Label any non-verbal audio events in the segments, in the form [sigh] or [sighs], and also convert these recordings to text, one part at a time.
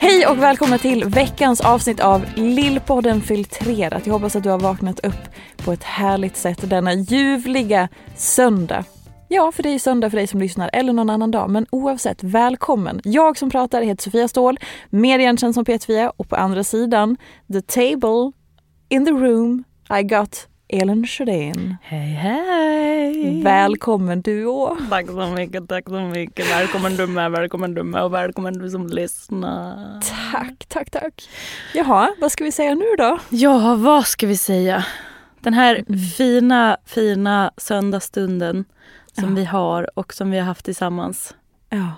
Hej och välkomna till veckans avsnitt av Lillpodden Filtrerat. Jag hoppas att du har vaknat upp på ett härligt sätt denna ljuvliga söndag. Ja, för det är ju söndag för dig som lyssnar eller någon annan dag, men oavsett, välkommen. Jag som pratar heter Sofia Ståhl, mer igenkänd som P4 och på andra sidan, the table, in the room, I got Elin Sjödén. Hej hej! Välkommen du också. Tack så mycket, tack så mycket. Välkommen du med, välkommen du med och välkommen du som lyssnar. Tack, tack, tack. Jaha, vad ska vi säga nu då? Ja, vad ska vi säga? Den här fina, fina söndagsstunden som Ja. vi har och som vi har haft tillsammans. Ja.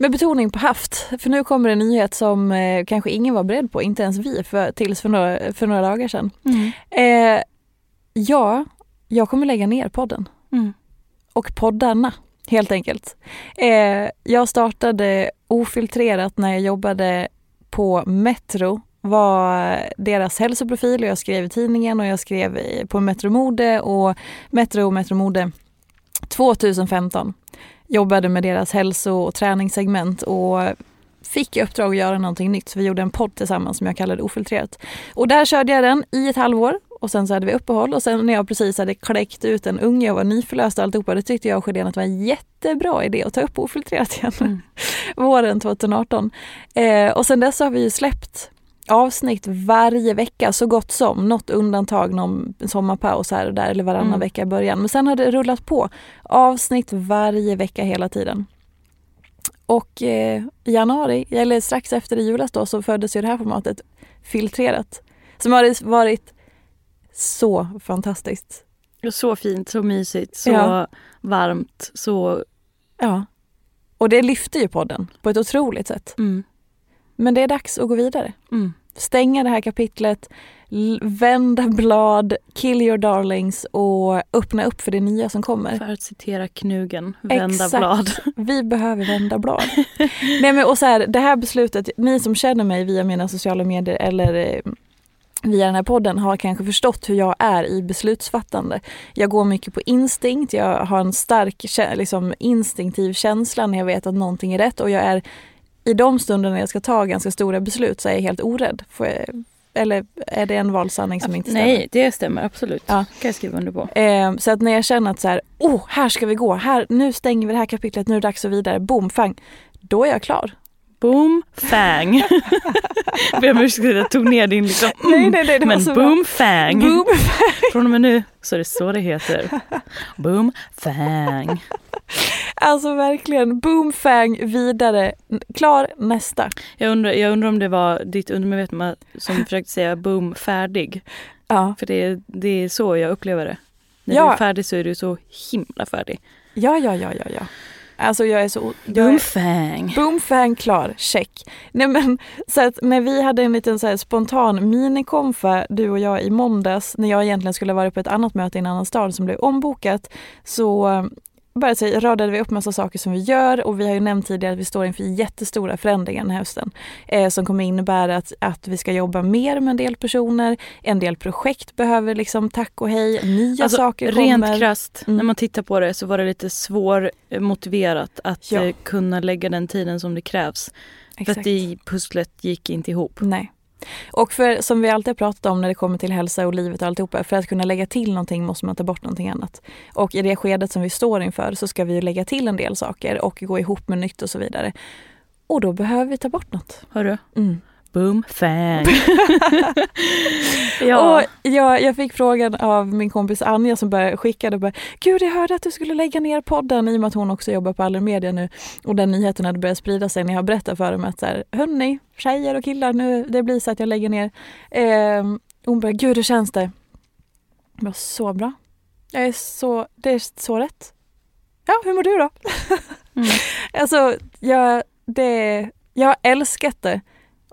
Med betoning på haft, för nu kommer en nyhet som eh, kanske ingen var beredd på, inte ens vi, för, tills för några, för några dagar sedan. Eh, ja, jag kommer lägga ner podden. Mm. Och poddarna, helt enkelt. Eh, jag startade ofiltrerat när jag jobbade på Metro var deras hälsoprofil och jag skrev i tidningen och jag skrev i- på Metro Mode och Metro och Metro Mode 2015 jobbade med deras hälso och träningssegment och fick i uppdrag att göra någonting nytt. Så vi gjorde en podd tillsammans som jag kallade Ofiltrerat. Och där körde jag den i ett halvår och sen så hade vi uppehåll och sen när jag precis hade kläckt ut en unge och var nyförlöst och alltihopa, då tyckte jag och Sjödén att det var en jättebra idé att ta upp Ofiltrerat igen. [laughs] Våren 2018. Eh, och sen dess har vi ju släppt avsnitt varje vecka så gott som. Något undantag, någon sommarpaus här och där eller varannan Mm. vecka i början. Men sen har det rullat på. Avsnitt varje vecka hela tiden. Och eh, i januari, eller strax efter i julas då, så föddes ju det här formatet filtrerat. Som har varit så fantastiskt. Så fint, så mysigt, så Ja. varmt, så... Ja. Och det lyfter ju podden på ett otroligt sätt. Mm. Men det är dags att gå vidare. Mm. Stänga det här kapitlet, vända blad, kill your darlings och öppna upp för det nya som kommer. För att citera Knugen, vända Exakt. blad. [laughs] Vi behöver vända blad. [laughs] Nej men och så här, det här beslutet, ni som känner mig via mina sociala medier eller eh, via den här podden har kanske förstått hur jag är i beslutsfattande. Jag går mycket på instinkt, jag har en stark liksom, instinktiv känsla när jag vet att någonting är rätt och jag är i de stunderna jag ska ta ganska stora beslut så är jag helt orädd. Jag, eller är det en valsanning som inte stämmer? Nej, det stämmer absolut. Ja. kan jag skriva under på. Eh, så att när jag känner att så här, oh, här ska vi gå, här, nu stänger vi det här kapitlet, nu är det dags att vidare, boom, fang. Då är jag klar. Boom, fang. [laughs] Ber om ursäkt att jag tog ner din liksom. Nej, nej, nej, det var Men boom, fang. Boom. Från och med nu så är det så det heter. Boom, fang. Alltså verkligen, boom, fang, vidare, klar, nästa. Jag undrar, jag undrar om det var ditt undermedvetna som [laughs] försökte säga boom, färdig. Ja, För det, det är så jag upplever det. När Ja. du är färdig så är du så himla färdig. ja, ja, ja, ja. ja. Alltså jag är så... Jag Boom, är, fang. boom, fang, klar, check. Nej men, [laughs] så att när vi hade en liten så här spontan minikonfa, du och jag i måndags, när jag egentligen skulle vara på ett annat möte i en annan stad som blev ombokat, så bara så radade vi upp massa saker som vi gör och vi har ju nämnt tidigare att vi står inför jättestora förändringar den här hösten eh, som kommer innebära att, att vi ska jobba mer med en del personer, en del projekt behöver liksom tack och hej, nya Alltså, saker Rent kommer. krasst, Mm. när man tittar på det så var det lite svårmotiverat att Ja. eh, kunna lägga den tiden som det krävs. För Exakt. att det pusslet gick inte ihop. Nej. Och för, som vi alltid har pratat om när det kommer till hälsa och livet och alltihopa, för att kunna lägga till någonting måste man ta bort någonting annat. Och i det skedet som vi står inför så ska vi lägga till en del saker och gå ihop med nytt och så vidare. Och då behöver vi ta bort något. Hörru? Mm. Boom, fang. [laughs] ja. Och jag, jag fick frågan av min kompis Anja som började skickade bara, Gud jag hörde att du skulle lägga ner podden i och med att hon också jobbar på Allermedia nu. Och den nyheten hade börjat sprida sig när jag berättade för dem att så här, hörni, tjejer och killar, nu, det blir så att jag lägger ner. Ehm, hon bara, Gud hur känns det? Jag bara, så bra. Jag är så, det är så rätt. Ja, hur mår du då? Mm. [laughs] Alltså, jag, det, jag har älskat det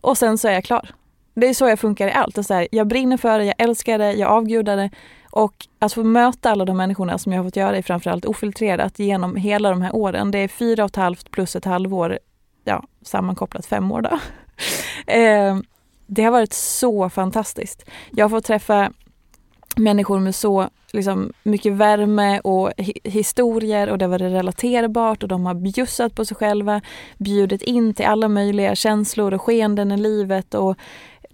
och sen så är jag klar. Det är så jag funkar i allt. Alltså så här, jag brinner för det, jag älskar det, jag avgudar det. Och att få möta alla de människorna som jag har fått göra i framförallt ofiltrerat genom hela de här åren. Det är fyra och ett halvt plus ett halvår, ja sammankopplat fem år då. [laughs] Eh, det har varit så fantastiskt. Jag har fått träffa människor med så liksom, mycket värme och hi- historier och det har varit relaterbart och de har bjussat på sig själva, bjudit in till alla möjliga känslor och skeenden i livet och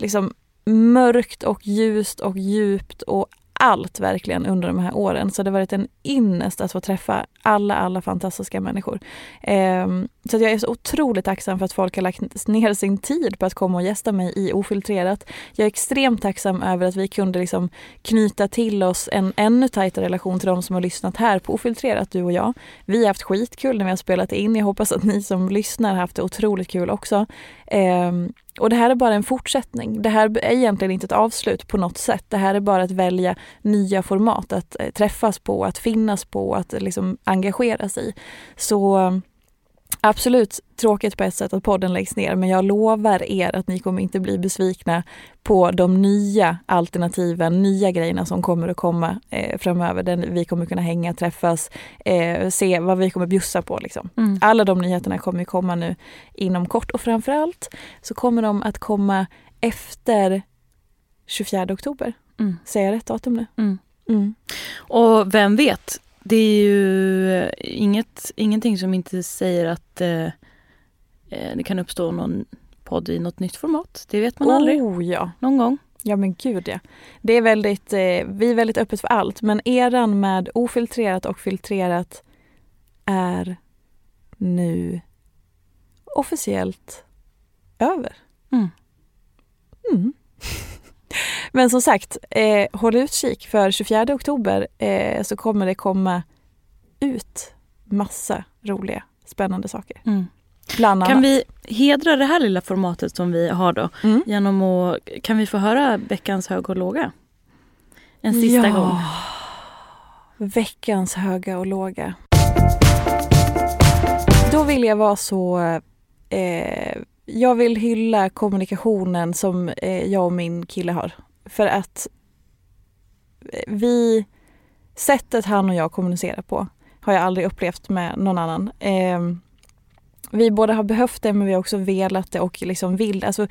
liksom mörkt och ljust och djupt och allt verkligen under de här åren. Så det har varit en ynnest att få träffa alla, alla fantastiska människor. Ehm, så att jag är så otroligt tacksam för att folk har lagt ner sin tid på att komma och gästa mig i Ofiltrerat. Jag är extremt tacksam över att vi kunde liksom knyta till oss en ännu tajtare relation till de som har lyssnat här på Ofiltrerat, du och jag. Vi har haft skitkul när vi har spelat in. Jag hoppas att ni som lyssnar har haft det otroligt kul också. Ehm, och det här är bara en fortsättning. Det här är egentligen inte ett avslut på något sätt. Det här är bara att välja nya format att eh, träffas på, att finnas på, att eh, liksom engagera sig i. Så absolut tråkigt på ett sätt att podden läggs ner men jag lovar er att ni kommer inte bli besvikna på de nya alternativen, nya grejerna som kommer att komma eh, framöver. Där vi kommer kunna hänga, träffas, eh, se vad vi kommer bjussa på. Liksom. Mm. Alla de nyheterna kommer komma nu inom kort och framförallt så kommer de att komma efter 24 oktober. Mm. Säger jag rätt datum nu? Mm. Mm. Och vem vet, det är ju eh, inget, ingenting som inte säger att eh, eh, det kan uppstå någon podd i något nytt format. Det vet man aldrig. Oh ja. Någon gång. Ja men gud ja. Det är väldigt, eh, vi är väldigt öppet för allt men eran med ofiltrerat och filtrerat är nu officiellt över. Mm. Mm. [laughs] Men som sagt, eh, håll utkik för 24 oktober eh, så kommer det komma ut massa roliga, spännande saker. Mm. Bland annat. Kan vi hedra det här lilla formatet som vi har då Mm. genom att, kan vi få höra veckans hög och låga? En sista ja. gång. Veckans höga och låga. Då vill jag vara så... Eh, jag vill hylla kommunikationen som eh, jag och min kille har. För att eh, vi... Sättet han och jag kommunicerar på har jag aldrig upplevt med någon annan. Eh, vi båda har behövt det men vi har också velat det och liksom vill. Alltså,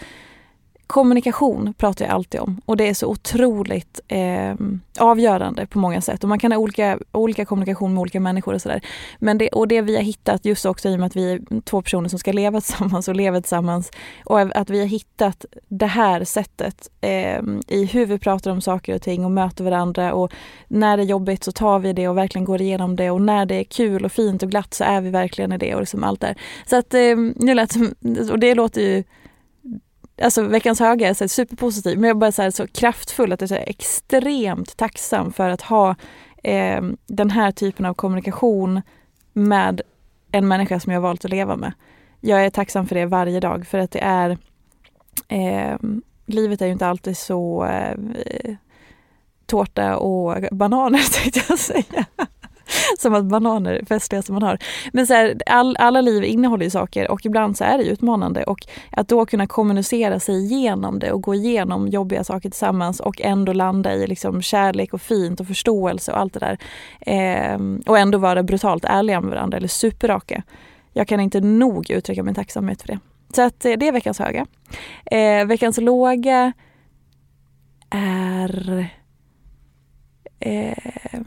kommunikation pratar jag alltid om och det är så otroligt eh, avgörande på många sätt. Och man kan ha olika, olika kommunikation med olika människor och sådär. Men det, och det vi har hittat just också i och med att vi är två personer som ska leva [laughs] tillsammans och lever tillsammans och att vi har hittat det här sättet eh, i hur vi pratar om saker och ting och möter varandra och när det är jobbigt så tar vi det och verkligen går igenom det och när det är kul och fint och glatt så är vi verkligen i det och liksom allt där. Så att eh, nu lät och det låter ju Alltså veckans höga är så superpositiv men jag är bara så, så kraftfull att jag är extremt tacksam för att ha eh, den här typen av kommunikation med en människa som jag valt att leva med. Jag är tacksam för det varje dag för att det är eh, Livet är ju inte alltid så eh, tårta och bananer [laughs] tänkte jag säga. [laughs] som att bananer är festliga som man har. Men så här, all, alla liv innehåller ju saker och ibland så är det utmanande och att då kunna kommunicera sig igenom det och gå igenom jobbiga saker tillsammans och ändå landa i liksom kärlek och fint och förståelse och allt det där. Eh, och ändå vara brutalt ärliga med varandra eller superraka. Jag kan inte nog uttrycka min tacksamhet för det. Så att eh, det är veckans höga. Eh, veckans låga är eh,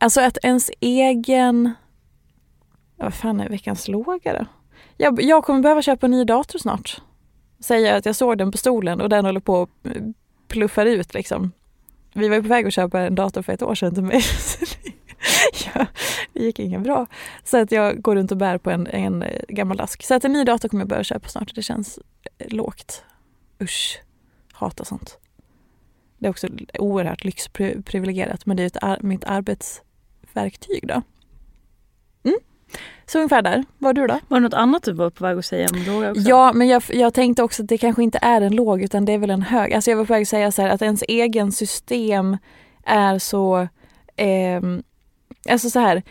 Alltså att ens egen... Vad fan är veckans låga då? Jag, jag kommer behöva köpa en ny dator snart. Säger att jag såg den på stolen och den håller på att eh, pluffar ut liksom. Vi var ju på väg att köpa en dator för ett år sedan till mig. [laughs] ja, det gick inget bra. Så att jag går runt och bär på en, en eh, gammal ask. Så att en ny dator kommer jag börja köpa snart. Det känns eh, lågt. Usch, hatar sånt. Det är också oerhört lyxprivilegierat men det är ett, mitt arbets verktyg då. Mm. Så ungefär där. Var du då? Var det något annat du var på väg att säga om låga också? Ja, men jag, jag tänkte också att det kanske inte är en låg utan det är väl en hög. Alltså jag var på väg att säga så här, att ens egen system är så... Eh, alltså så här,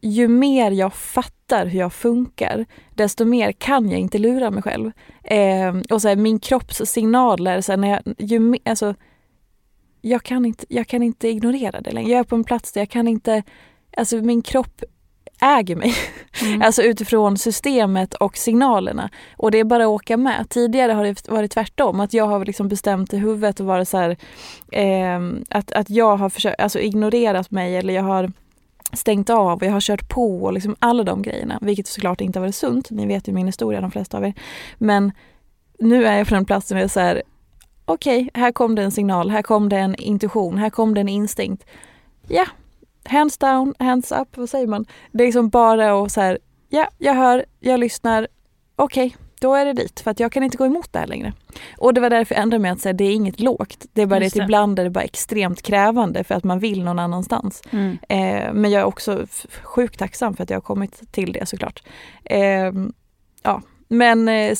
ju mer jag fattar hur jag funkar, desto mer kan jag inte lura mig själv. Eh, och så här, min kropps signaler, så här, när jag, ju, alltså, jag, kan inte, jag kan inte ignorera det längre. Jag är på en plats där jag kan inte alltså min kropp äger mig. Mm. alltså utifrån systemet och signalerna. Och det är bara att åka med. Tidigare har det varit tvärtom. Att jag har liksom bestämt i huvudet och varit så här, eh, att, att jag har försökt, alltså ignorerat mig eller jag har stängt av och jag har kört på och liksom alla de grejerna. Vilket såklart inte har varit sunt. Ni vet ju min historia de flesta av er. Men nu är jag på den platsen där jag är okej, okay, här kom det en signal, här kom det en intuition, här kom det en instinkt. Ja, hands down, hands up, vad säger man? Det är liksom bara att så här, ja, jag hör, jag lyssnar, okej, okay, då är det dit. För att jag kan inte gå emot det här längre. Och det var därför jag ändrade mig att säga, det är inget lågt. Det är bara Just det att ibland är det bara extremt krävande för att man vill någon annanstans. Mm. Eh, men jag är också sjukt tacksam för att jag har kommit till det såklart. Eh, ja, men eh,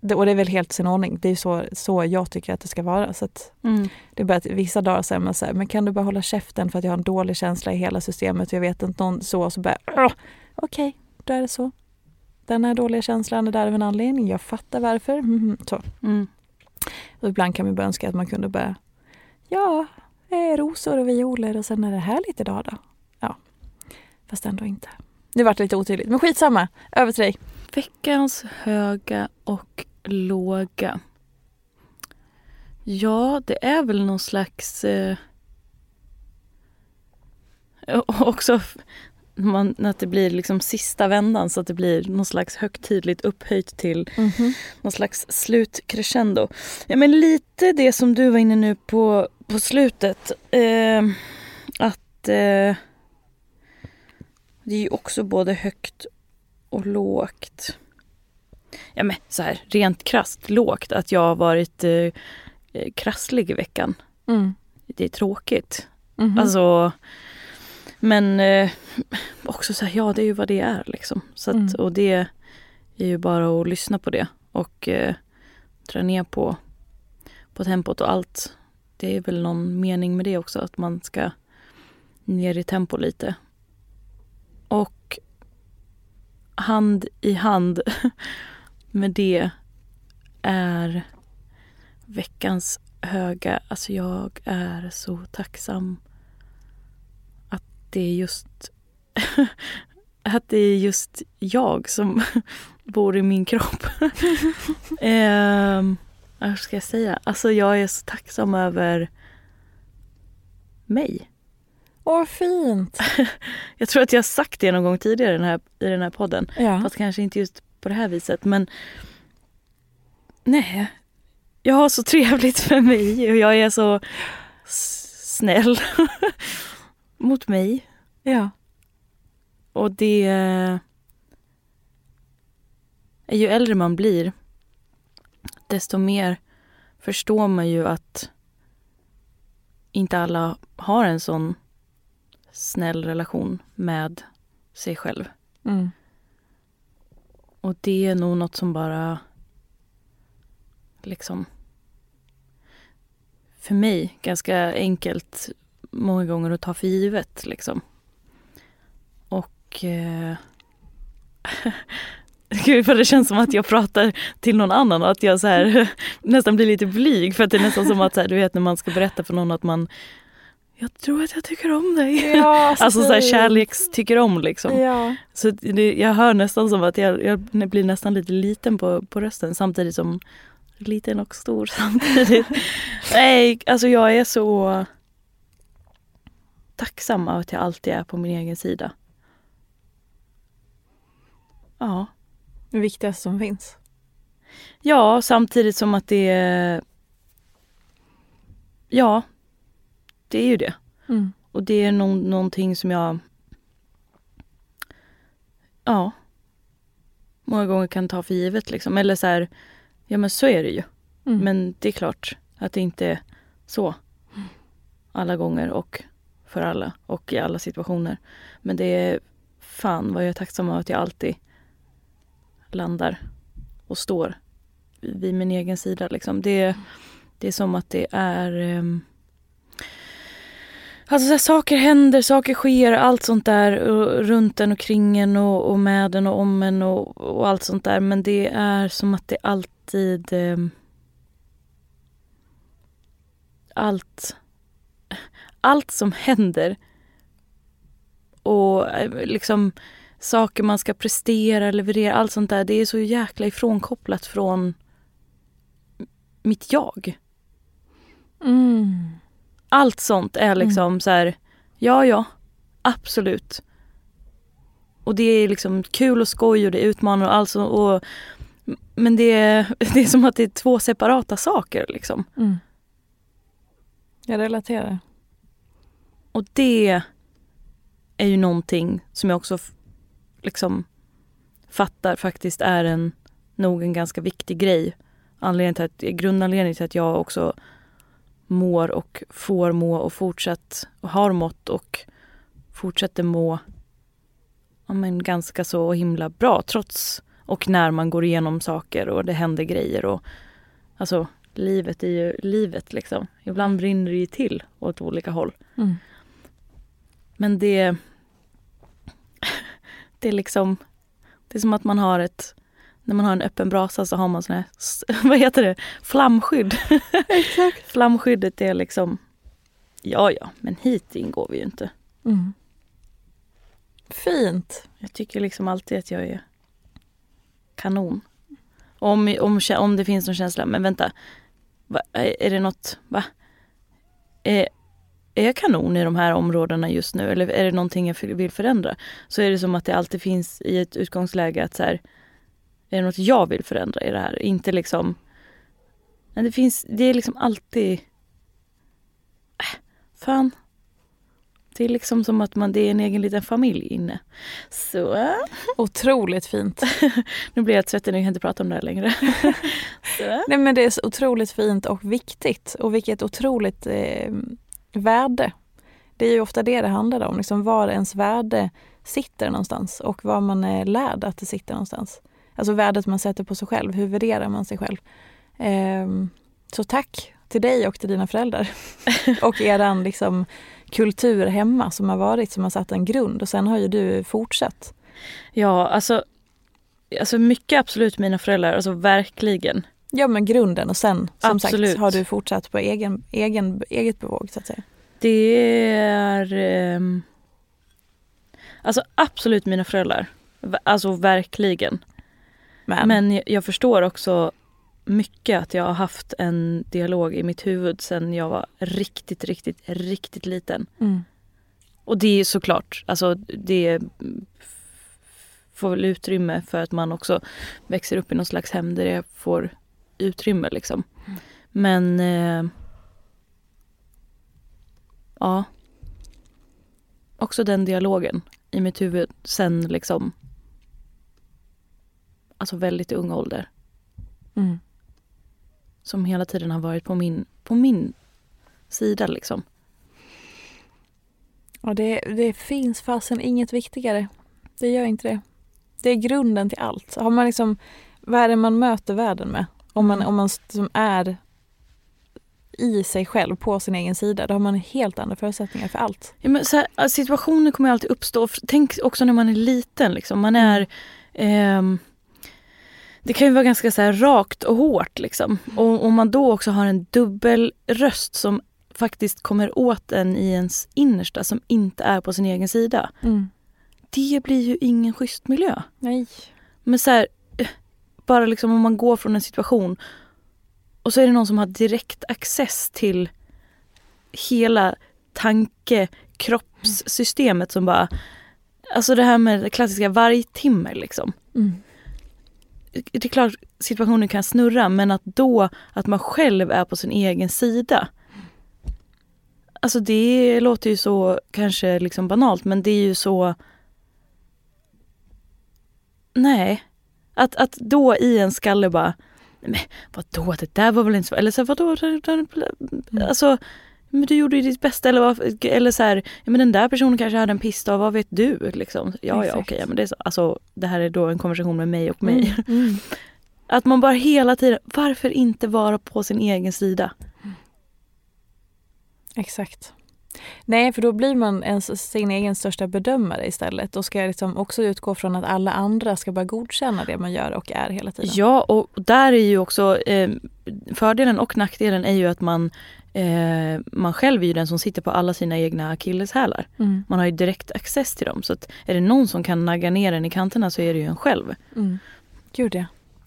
systemet och det är väl helt sin ordning. Det är så, så jag tycker att det ska vara. Så mm. Det är bara att vissa dagar säger man så här, men kan du bara hålla käften för att jag har en dålig känsla i hela systemet och jag vet inte någon så. Så bara, okej, okay, då är det så. Den här dåliga känslan är där av en anledning. Jag fattar varför. Mm, så. Mm. Och ibland kan man bara önska att man kunde bara, ja, rosor och violer och sen är det härligt idag då. Ja, fast ändå inte. Nu vart det lite otydligt, men skitsamma. Över till dig. Veckans höga och låga. Ja, det är väl någon slags... Eh, också man, att det blir liksom sista vändan så att det blir någon slags högtidligt upphöjt till mm -hmm. någon slags slutcrescendo. Ja, men lite det som du var inne nu på, på slutet. Eh, att eh, det är ju också både högt och lågt ja men så här rent krast lågt att jag har varit eh, eh, krasslig i veckan. Mm. Det är tråkigt. Mm -hmm. Alltså men eh, också så här, ja det är ju vad det är liksom. Så att, mm. Och det är ju bara att lyssna på det och eh, dra ner på, på tempot och allt. Det är väl någon mening med det också, att man ska ner i tempo lite. Och hand i hand [laughs] med det är veckans höga. Alltså jag är så tacksam att det är just [laughs] att det är just jag som [laughs] bor i min kropp. eh, vad ska jag säga? Alltså jag är så tacksam över mig. Åh, vad fint! [laughs] Jag tror att jag har sagt det någon gång tidigare i den här, i den här podden. Ja. Fast kanske inte just på det här viset. Men nej, jag har så trevligt med mig och jag är så snäll [laughs] mot mig. ja. Och det... Ju äldre man blir desto mer förstår man ju att inte alla har en sån snäll relation med sig själv. Mm. Och det är nog något som bara liksom för mig ganska enkelt många gånger att ta för givet liksom. Och eh, [laughs] Gud vad det känns som att jag pratar till någon annan och att jag så här, [laughs] nästan blir lite blyg för att det är nästan som att så här, du vet när man ska berätta för någon att man Jag tror att jag tycker om dig. Ja, [laughs] Alltså så här, fint. kärleks tycker om liksom. Ja. Så det, jag hör nästan som att jag, jag blir nästan lite liten på, på rösten samtidigt som liten och stor [laughs] samtidigt. Nej, alltså jag är så tacksam att jag alltid är på min egen sida. Ja. Det viktigaste som finns. Ja, samtidigt som att det. Ja, det är ju det. Mm. Och det är no någonting som jag ja många gånger kan ta för givet liksom. Eller så här, ja men så är det ju. Mm. Men det är klart att det inte är så alla gånger och för alla och i alla situationer. Men det är fan vad jag är tacksam över att jag alltid landar och står vid min egen sida. Liksom. Det, det är som att det är ehm, Alltså så här, saker händer, saker sker, allt sånt där och, runt en och kring en och, och med en och om en och, och allt sånt där. Men det är som att det alltid... Eh, allt, allt som händer och eh, liksom saker man ska prestera, leverera, allt sånt där. Det är så jäkla ifrånkopplat från mitt jag. Mm. Allt sånt är liksom så här, ja ja, absolut. Och det är liksom kul och skoj och det är utmanande och allt så, och Men det är, [laughs] det är som att det är två separata saker liksom. Mm. Jag relaterar. Och det är ju någonting som jag också liksom fattar faktiskt är en nog en ganska viktig grej. Anledningen till att, grundanledningen till att jag också mår och får må och fortsatt och har mått och fortsätter må ja, men ganska så himla bra trots och när man går igenom saker och det händer grejer och alltså livet är ju livet liksom. Ibland brinner det ju till åt olika håll. Mm. Men det... [laughs] Det är liksom... Det är som att man har ett... När man har en öppen brasa så har man sån här... [laughs] Vad heter det? Flamskydd. Exakt. [laughs] Flamskyddet är liksom... Ja, ja, men hit ingår vi ju inte. Mm. Fint. Jag tycker liksom alltid att jag är kanon. Om, om, om det finns någon känsla, men vänta. Va, är är det något, va? Är, är jag kanon i de här områdena just nu eller är det någonting jag vill förändra? Så är det som att det alltid finns i ett utgångsläge att så här, är det något jag vill förändra i det här? Inte liksom, men det finns, det är liksom alltid, äh, fan. Det är liksom som att man, det är en egen liten familj inne. Så, Otroligt fint. [laughs] nu blir jag trött, nu kan jag inte prata om det här längre. [laughs] Nej men det är så otroligt fint och viktigt och vilket otroligt eh, värde. Det är ju ofta det det handlar om, liksom var ens värde sitter någonstans och var man är lärd att det sitter någonstans. Alltså värdet man sätter på sig själv, hur värderar man sig själv? Ehm, så tack till dig och till dina föräldrar [laughs] och eran liksom kultur hemma som har varit, som har satt en grund och sen har ju du fortsatt. Ja, alltså, alltså mycket absolut mina föräldrar, alltså verkligen. Ja men grunden och sen som Absolut. sagt har du fortsatt på egen, egen, eget bevåg så att säga. Det är... ehm, Alltså absolut mina föräldrar. Alltså verkligen. Men, Men jag- förstår också mycket att jag har haft en dialog i mitt huvud sen jag var riktigt, riktigt, riktigt liten. mm, Och det är såklart, alltså det får väl utrymme för att man också växer upp i någon slags hem där det får utrymme liksom. Men eh, ja. Också den dialogen i mitt huvud sen liksom alltså väldigt ung ålder mm. som hela tiden har varit på min, på min sida liksom. Och det, det finns fasen inget viktigare. Det gör inte det. Det är grunden till allt. Har man liksom, vad är det man möter världen med? Om man, Mm. om man som är i sig själv, på sin egen sida, då har man helt andra förutsättningar för allt. Ja, men så här, situationer kommer alltid uppstå. Tänk också när man är liten. Liksom. Man är... ehm, det kan ju vara ganska så rakt och hårt. Liksom. Och om man då också har en dubbel röst som faktiskt kommer åt en i ens innersta som inte är på sin egen sida. Det blir ju ingen schysst miljö. Nej. Men så här, eh, bara liksom om man går från en situation och så är det någon som har direkt access till hela tanke kroppssystemet som bara Alltså det här med det klassiska vargtimmer liksom. Mm. Det är klart situationen kan snurra men att då att man själv är på sin egen sida. Alltså det låter ju så kanske liksom banalt men det är ju så Nej. Att, att då i en skalle bara, "Nej, men vadå det där var väl inte så, eller så vadå, alltså men du gjorde ju ditt bästa eller, vad, eller så här, ja, men den där personen kanske hade en pissdag, vad vet du liksom? Ja ja okej, ja, men det är så, alltså det här är då en konversation med mig och mig. Mm. Mm. [laughs] Att man bara hela tiden, varför inte vara på sin egen sida? Exakt. Nej, för då blir man ens, sin egen största bedömare istället och ska liksom också utgå från att alla andra ska bara godkänna det man gör och är hela tiden. Ja, och där är ju också eh, fördelen och nackdelen är ju att man, eh, man själv är ju den som sitter på alla sina egna akilleshälar. Mm. Man har ju direkt access till dem. Så att är det någon som kan nagga ner en i kanterna så är det ju en själv. Mm. Gud ja.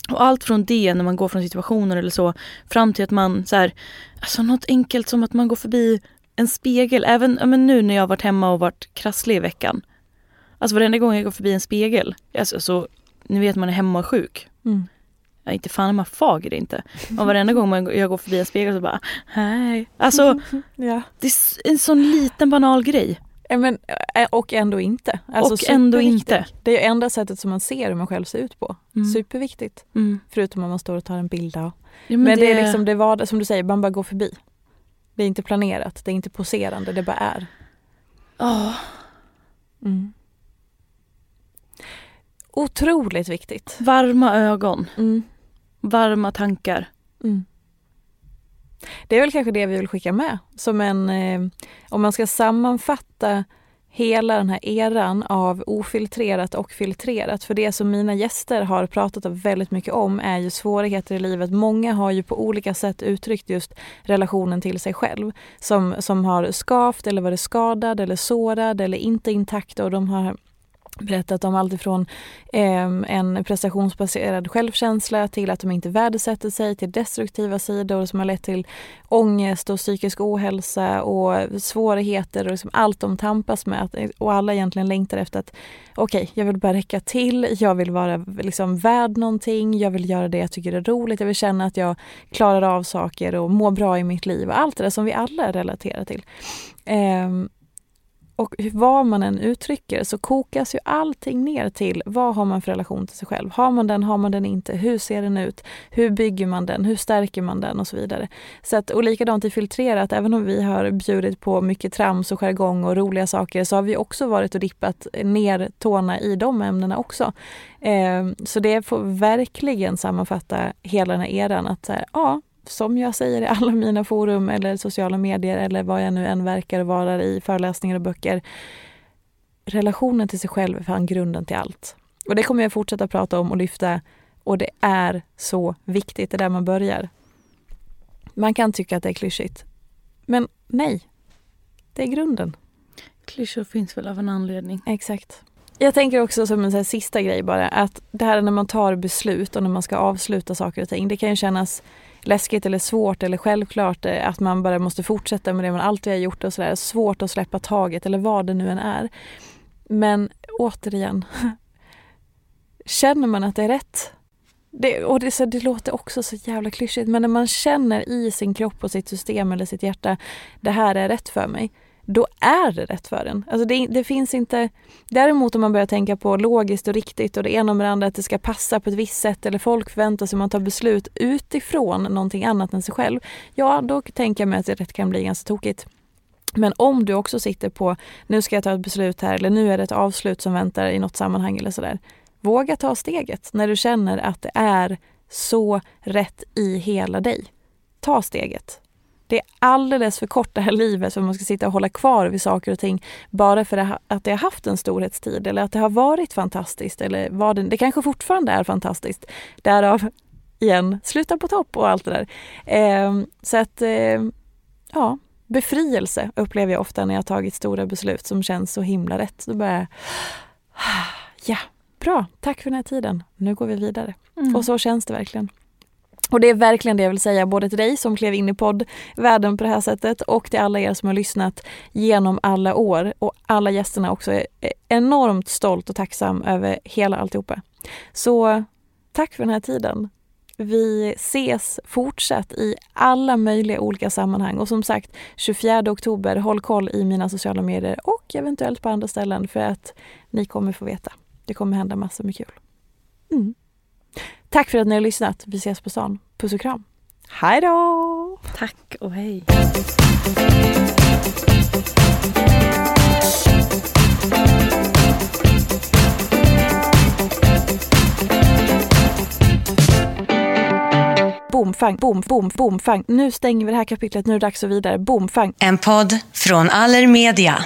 Och allt från det när man går från situationer eller så fram till att man så här, alltså något enkelt som att man går förbi en spegel. Även men nu när jag har varit hemma och varit krasslig i veckan. Alltså varenda gång jag går förbi en spegel, alltså, så, ni vet man är hemma och sjuk. Mm. Ja, inte fan är man fager inte. Och varenda gång man, jag går förbi en spegel så bara hej. Alltså [laughs] Ja. det är en sån liten banal grej. Men, eh, och ändå inte. Alltså, Och ändå inte. Det är ju enda sättet som man ser hur man själv ser ut på. Mm. Superviktigt. Mm. Förutom om man står och tar en bild av. Ja, Men, det, är liksom det var som du säger, man bara går förbi. Det är inte planerat, det är inte poserande, det bara är. Ja, Mm. Otroligt viktigt. varma ögon, Mm. varma tankar. Mm. Det är väl kanske det vi vill skicka med. Som en, eh, om man ska sammanfatta hela den här eran av ofiltrerat och filtrerat. För det som mina gäster har pratat väldigt mycket om är ju svårigheter i livet. Många har ju på olika sätt uttryckt just relationen till sig själv. Som, som har skavt eller varit skadad eller sårad eller inte intakt och de har berättat om allt ifrån eh, en prestationsbaserad självkänsla till att de inte värdesätter sig, till destruktiva sidor som har lett till ångest och psykisk ohälsa och svårigheter och liksom allt de tampas med. Och alla egentligen längtar efter att okej, okay, jag vill bara räcka till, jag vill vara liksom värd någonting, jag vill göra det jag tycker är roligt, jag vill känna att jag klarar av saker och mår bra i mitt liv och allt det där som vi alla relaterar till. Eh, och vad man än uttrycker så kokas ju allting ner till vad har man för relation till sig själv. Har man den, har man den inte? Hur ser den ut? Hur bygger man den? Hur stärker man den? Och så vidare. Så att, och likadant i filtrerat, även om vi har bjudit på mycket trams och jargong och roliga saker så har vi också varit och dippat ner tårna i de ämnena också. Eh, så det får verkligen sammanfatta hela den här eran att så här, ja, som jag säger i alla mina forum eller sociala medier eller vad jag nu än verkar vara i föreläsningar och böcker. Relationen till sig själv är fan grunden till allt. Och det kommer jag fortsätta prata om och lyfta och det är så viktigt, det är där man börjar. Man kan tycka att det är klyschigt. Men nej, det är grunden. Klyschor finns väl av en anledning. Exakt. Jag tänker också som en sista grej bara att det här när man tar beslut och när man ska avsluta saker och ting. Det kan ju kännas läskigt eller svårt eller självklart eh, att man bara måste fortsätta med det man alltid har gjort och sådär. Svårt att släppa taget eller vad det nu än är. Men återigen, [laughs] känner man att det är rätt? Det, och det, så, det låter också så jävla klyschigt men när man känner i sin kropp och sitt system eller sitt hjärta, det här är rätt för mig då är det rätt för en. Alltså det, det, finns inte... Däremot om man börjar tänka på logiskt och riktigt och det ena med det andra att det ska passa på ett visst sätt eller folk förväntar sig att man tar beslut utifrån någonting annat än sig själv. Ja, då tänker jag mig att det rätt kan bli ganska tokigt. Men om du också sitter på, nu ska jag ta ett beslut här eller nu är det ett avslut som väntar i något sammanhang eller sådär. Våga ta steget när du känner att det är så rätt i hela dig. Ta steget. Det är alldeles för kort det här livet för att man ska sitta och hålla kvar vid saker och ting bara för att det har haft en storhetstid eller att det har varit fantastiskt eller vad det, det kanske fortfarande är fantastiskt. Därav igen, sluta på topp och allt det där. Eh, så att eh, ja, befrielse upplever jag ofta när jag tagit stora beslut som känns så himla rätt. Då börjar jag, [sighs] ja, bra, tack för den här tiden, nu går vi vidare. Mm. Och så känns det verkligen. Och det är verkligen det jag vill säga både till dig som klev in i poddvärlden på det här sättet och till alla er som har lyssnat genom alla år. Och alla gästerna också är enormt stolt och tacksam över hela alltihopa. Så tack för den här tiden. Vi ses fortsatt i alla möjliga olika sammanhang och som sagt 24 oktober, håll koll i mina sociala medier och eventuellt på andra ställen för att ni kommer få veta. Det kommer hända massor med kul. Mm. Tack för att ni har lyssnat. Vi ses på stan. Puss och kram. Hej då! Tack och hej. Boomfang, boom, boom, boomfang. Nu stänger vi det här kapitlet. Nu är det dags att vidare. Boomfang. En podd från Allermedia.